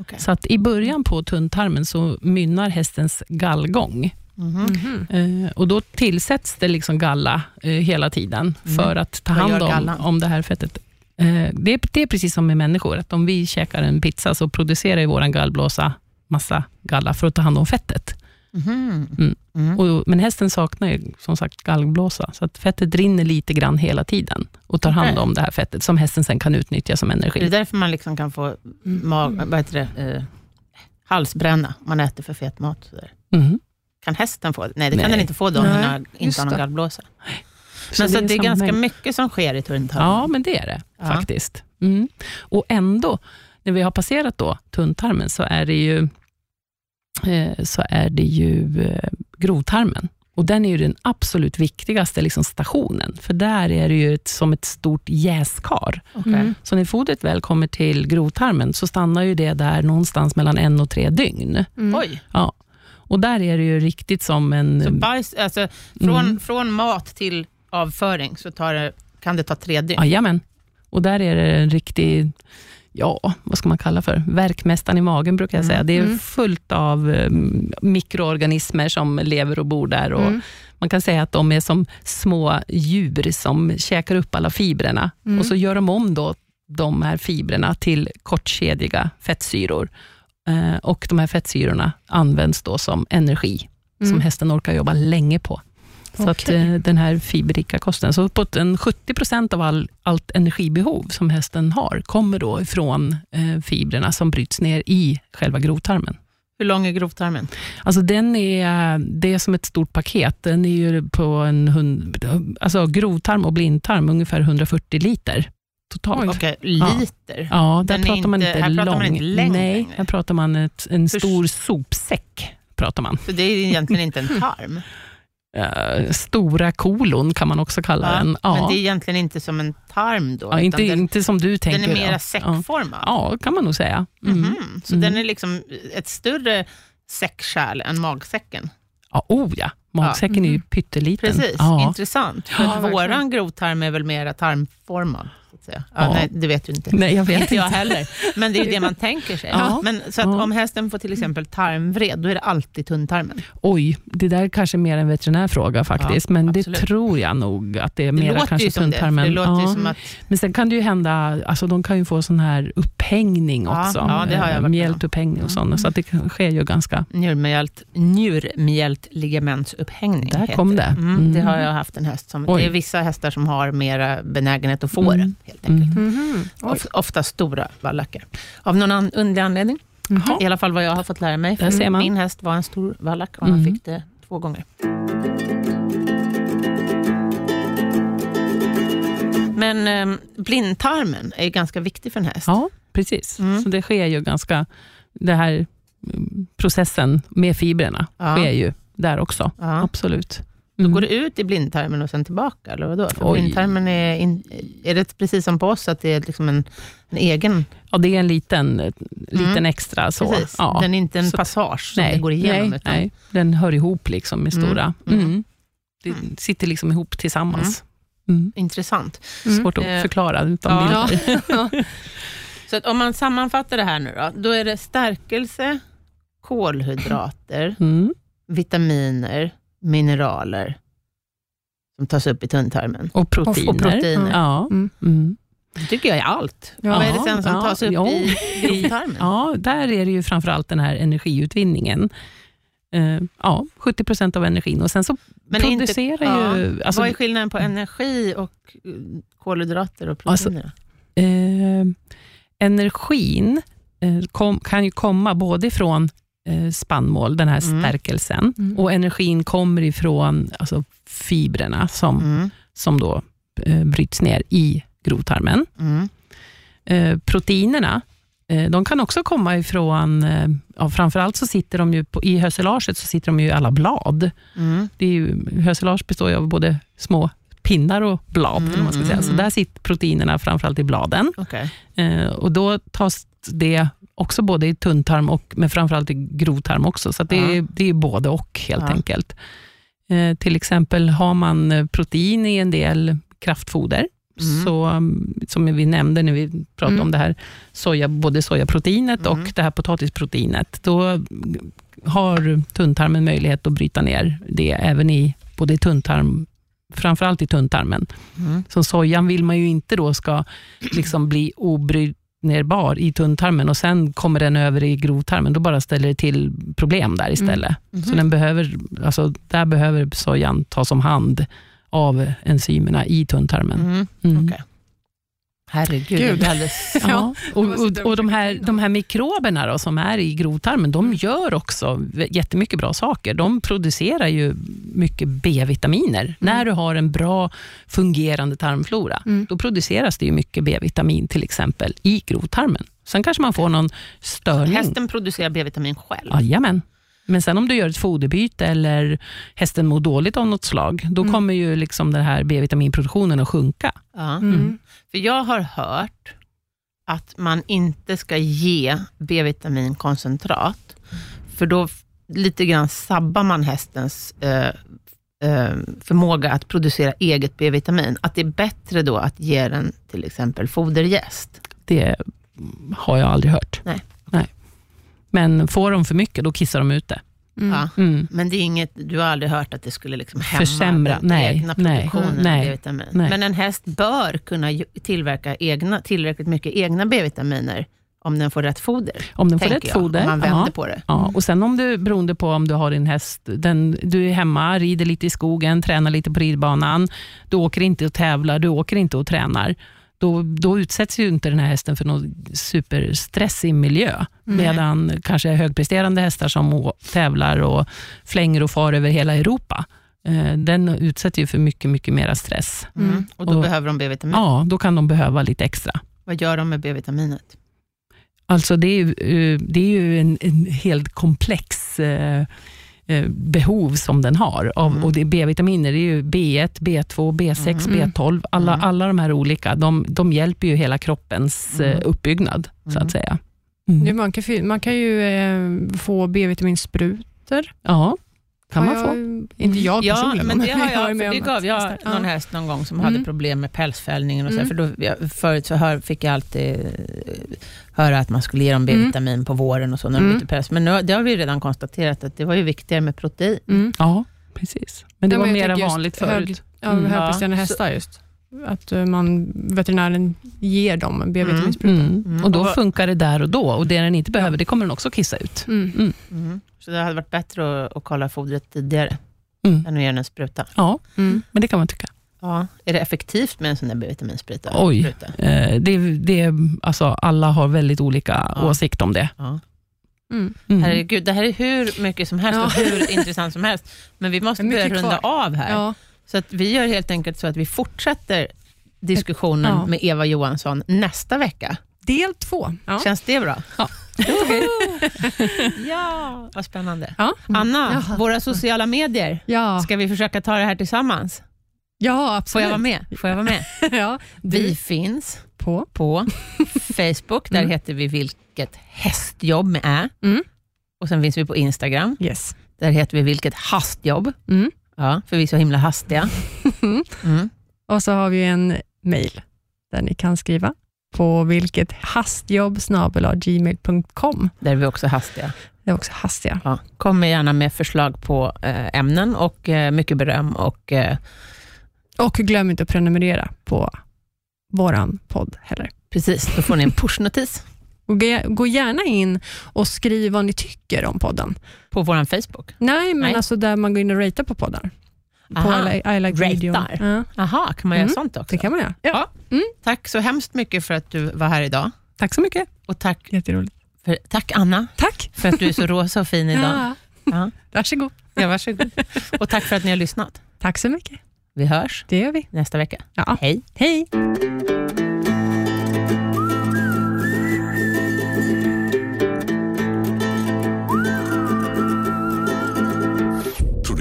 Okej. Så att i början på tunntarmen så mynnar hästens gallgång. Mm. Eh, och Då tillsätts det liksom galla eh, hela tiden Mm. för att ta hand om, om det här fettet. Eh, det, är, det är precis som med människor, att om vi käkar en pizza så producerar vår gallblåsa massa galla för att ta hand om fettet. Mhm. Mm. Mm. Och, men hästen saknar ju som sagt gallblåsa, så att fettet rinner lite grann hela tiden och tar hand om det här fettet, som hästen sen kan utnyttja som Är det energi. därför man liksom kan få mag, vad heter det, eh, halsbränna om man äter för fet mat? Sådär. Mm. Kan hästen få det? Nej, det kan Nej. den inte få då om den inte har någon det. gallblåsa. Så Men så, det är ganska mängd. mycket som sker i tunntarmen. Ja, men det är det Ja. faktiskt. Mm. Och ändå, när vi har passerat då tunntarmen, så är det ju, så är det ju eh, grovtarmen. Och Den är ju den absolut viktigaste liksom, stationen, för där är det ju ett, som ett stort jäskar. Okej. Mm. Så när fodret väl kommer till grovtarmen, så stannar ju det där någonstans mellan en och tre dygn. Mm. Oj, Ja. Och där är det ju riktigt som en... så bajs, alltså, från, Mm. från mat till avföring så tar det, kan det ta tre dygn? Jajamän. Och där är det en riktig, ja, vad ska man kalla för? Verkmästaren i magen brukar jag Mm. säga. Det är Mm. fullt av eh, mikroorganismer som lever och bor där. Och Mm. Man kan säga att de är som små djur som käkar upp alla fibrerna Mm. och så gör de om då de här fibrerna till kortkedjiga fettsyror. Eh, och De här fettsyrorna används då som energi, som Mm. hästen orkar jobba länge på. Så att, Okej. eh, den här fiberrika kosten, så uppåt en 70 procent av all, allt energibehov som hästen har, kommer då ifrån eh, fibrerna som bryts ner i själva grovtarmen. Hur lång är grovtarmen? Alltså den är, det är som ett stort paket. Den är ju på en hund, alltså grovtarm och blindtarm ungefär 140 liter totalt. Okej, liter. Ja, där Den pratar man inte- inte här lång. pratar man inte längd Nej, längre. här pratar man ett, en Hur- stor sopsäck. pratar man. Så det är egentligen inte en tarm. Eh, stora kolon kan man också kalla den. Ja. Men det är egentligen inte som en tarm då? ja, inte, den, inte som du tänker. den är mera ja. säckformad? Ja, kan man nog säga. Mm. Mhm. Så Mm. den är liksom ett större säckkärl än magsäcken? Ja, oh ja, magsäcken är ju Mhm. pytteliten. Precis, Ja. intressant. För Ja, våran grovtarm är väl mera tarmformad? Så att säga. Ja, Ja. Nej, det vet du inte. Nej, jag vet (laughs) inte jag heller. Men det är ju det man (laughs) tänker sig. Ja. Men, så att om hästen får till exempel tarmvred, då är det alltid tunntarmen. Oj, det där är kanske mer en veterinärfråga faktiskt, men absolut. det tror jag nog att det är låter kanske som det. Tunntarmen. det låter som att, Men sen kan det ju hända, alltså de kan ju få sån här upphängning också. ja, det har jag Eh, varit. Mjältupphängning och sådana, så att det sker ju ganska... njurmjält, njurmjältligamentsupphängning. Där heter kom det. Mm, Mm. Det har jag haft en häst som. Oj. Det är vissa hästar som har mera benägenhet att få Mm. det, helt enkelt. Mm. Of, ofta stora vallackar. Av någon an, underlig anledning. Jaha. I alla fall vad jag har fått lära mig. Man. Min häst var en stor vallack och han Mm. fick det två gånger. Men eh, blindtarmen är ju ganska viktig för en häst. Ja, precis. Mm. Så det sker ju ganska... Det här mm, processen med fibrerna Ja. sker ju där också. Ja. Absolut. Då Mm. går det ut i blindtarmen och sen tillbaka? Eller vadå? För Oj. blindtarmen är, in, är det precis som på oss, att det är liksom en, en egen... Ja, det är en liten, eh, liten Mm. extra. Så. Precis. Ja. Den är inte en Så- passage som nej, det går igenom. nej, utan, nej, den hör ihop liksom med Mm, stora. mm. Mm. Det Mm. sitter liksom ihop tillsammans. Mm. Intressant. Mm. Svårt att Eh, förklara utan ja. bilder. (laughs) (laughs) Så att om man sammanfattar det här nu då, då är det stärkelse, kolhydrater, Mm. vitaminer, mineraler som tas upp i tunntarmen. Och proteiner. Och proteiner. Ja. Mm. Mm. Det tycker jag är allt. Ja. Vad är det sen som Ja, tas upp ja. i grovtarmen? ja, där är det ju framförallt den här energiutvinningen. Eh, ja, 70 procent av energin. Och sen så Men inte- producerar ju... Alltså, Vad är skillnaden på energi och eh, kolhydrater och Alltså, proteiner? eh, energin eh, kom, kan ju komma både ifrån eh, spannmål, den här Mm. stärkelsen, Mm. och energin kommer ifrån alltså, fibrerna som, mm. som då eh, bryts ner i grovtarmen. Mm. Eh, proteinerna, eh, de kan också komma ifrån, eh, ja, framförallt så sitter de ju på, i höselaget så sitter de ju i alla blad. Mm. Det är ju, höselage består ju av både små pinnar och blad, Mm, man ska säga. mm, så mm. där sitter proteinerna framförallt i bladen. Okej. Eh, och då tas det också både i tunntarm, och, men framförallt i grovtarm också. Så det, Ja. är, det är både och helt Ja. enkelt. Eh, till exempel har man eh, protein i en del kraftfoder, Mm. så, um, som vi nämnde när vi pratade Mm. om det här soja, både sojaproteinet Mm. och det här potatisproteinet. Då har tunntarmen möjlighet att bryta ner det även i både i tunntarm, framförallt i tunntarmen. Mm. Så sojan vill man ju inte då ska liksom bli obrytnerbar i tunntarmen och sen kommer den över i grovtarmen. Då bara ställer det till problem där istället. Mhm. Så den behöver, alltså, där behöver sojan tas om hand av enzymerna i tunntarmen. Mm. Mm. Herregud, Gud. alldeles... (laughs) Ja, och, så och, och de, här, de här mikroberna då, som är i grovtarmen, de gör också jättemycket bra saker. De producerar ju mycket B-vitaminer. När du har en bra fungerande tarmflora, Mm. då produceras det ju mycket B-vitamin till exempel i grovtarmen. Sen kanske man får någon störning. Hästen producerar B-vitamin själv. Jajamän. Men sen om du gör ett foderbyte eller hästen mår dåligt av något slag, då Mm. kommer ju liksom den här B-vitaminproduktionen att sjunka. Ja. Mm. För jag har hört att man inte ska ge B-vitaminkoncentrat, för då lite grann sabbar man hästens eh, eh, förmåga att producera eget B-vitamin. Att det är bättre då att ge den till exempel foderjäst. Det har jag aldrig hört. Nej. Men får de för mycket, då kissar de ut det. Mm. Ja. Mm. Men det är inget, du har aldrig hört att det skulle liksom hämma Försämra. den Nej, egna produktionen nej, av B-vitamin. nej. Men en häst bör kunna tillverka egna, tillräckligt mycket egna B-vitaminer om den får rätt foder. Om den får rätt jag, foder. Om man vänder ja. på det. Ja, och sen om du, beroende på om du har din häst, den, du är hemma, rider lite i skogen, tränar lite på ridbanan, du åker inte och tävlar, du åker inte och tränar, då, då utsätts ju inte den här hästen för någon superstressig miljö. Medan kanske högpresterande hästar som tävlar och flänger och far över hela Europa, eh, den utsätter ju för mycket, mycket mera stress. Mm. Och då Och- behöver de B-vitamin. Ja, då kan de behöva lite extra. Vad gör de med B-vitaminet? Alltså det är ju, eh, det är ju en, en helt komplex eh, behov som den har. Av, Mm. och det är B-vitaminer, det är ju B1, B2, B6, Mm. B12. Alla, Mm. alla de här olika, de, de hjälper ju hela kroppens Mm. eh, uppbyggnad, så Mm. att säga. Det, Mm. man, kan, man kan ju eh, få B-vitaminsprutor. Ja, kan man Har få. jag, Inte jag Ja, personligen, men det, har jag, med det gav jag någon Ja. häst någon gång som Mm. hade problem med pälsfällningen. Och så, Mm. för då, jag, förut så hör, fick jag alltid eh, höra att man skulle ge dem B-vitamin på våren och så när de Mm. bytte päls. Men nu, det har vi redan konstaterat att det var ju viktigare med protein. Mm. Ja, precis. Men det Ja, var jag mer vanligt hög- förut. Ja, Mm. högpresterande Ja, hästar just. Att eh, man, veterinären ger dem en B-vitaminspruta. Mm. Mm. Och då funkar det där och då. Och det den inte behöver, det kommer den också kissa ut. Mm. Mm. Så det hade varit bättre att, att kolla fodret tidigare Mm. än att ge den en spruta. Ja, Mm. men det kan man tycka. Ja. Är det effektivt med en sån där B-vitaminspruta? Oj. Eh, det, det, alltså, alla har väldigt olika Ja. åsikt om det. Ja. Mm. Mm. Herregud, det här är hur mycket som helst Ja. och hur intressant som helst. Men vi måste börja runda kvar. av här. Ja. Så att vi gör helt enkelt så att vi fortsätter diskussionen Ja. med Eva Johansson nästa vecka. Del två. Ja. Känns det bra? Ja. (laughs) ja, vad spännande. Ja. Anna, Jaha. våra sociala medier. Ja. Ska vi försöka ta det här tillsammans? ja, Får absolut. jag vara med? Får jag vara med? (laughs) ja. Vi finns På. på Facebook. Där Mm. heter vi Vilket hästjobb med ä. Mm. Och sen finns vi på Instagram. Yes. Där heter vi Vilket hastjobb. Mm. Ja, för vi är så himla hastiga. (laughs) Mm. Och så har vi en mail där ni kan skriva på vilket hastjobb gmail.com. Där är vi också hastiga. Det är också hastiga. Ja. Kom gärna med förslag på eh, ämnen och eh, mycket beröm. Och, eh, Och glöm inte att prenumerera på våran podd heller. precis, då får ni en pushnotis gå- gärna in och skriv vad ni tycker om podden. på vår Facebook. Nej, men Nej. alltså där man går in och ratear på poddar. På Aha, I, like- I like radio. ratear. Ja, Aha, kan man göra Mm. sånt också? det kan man göra. Ja. Tack så hemskt mycket för att du var här idag. Tack så mycket. Och tack, Jätteroligt. för, tack Anna, Tack. för att du är så rosa och fin idag. Ja. Ja. Varsågod. Ja, varsågod. Och tack för att ni har lyssnat. Tack så mycket. Vi hörs Det gör vi. nästa vecka. Ja. Hej. Hej.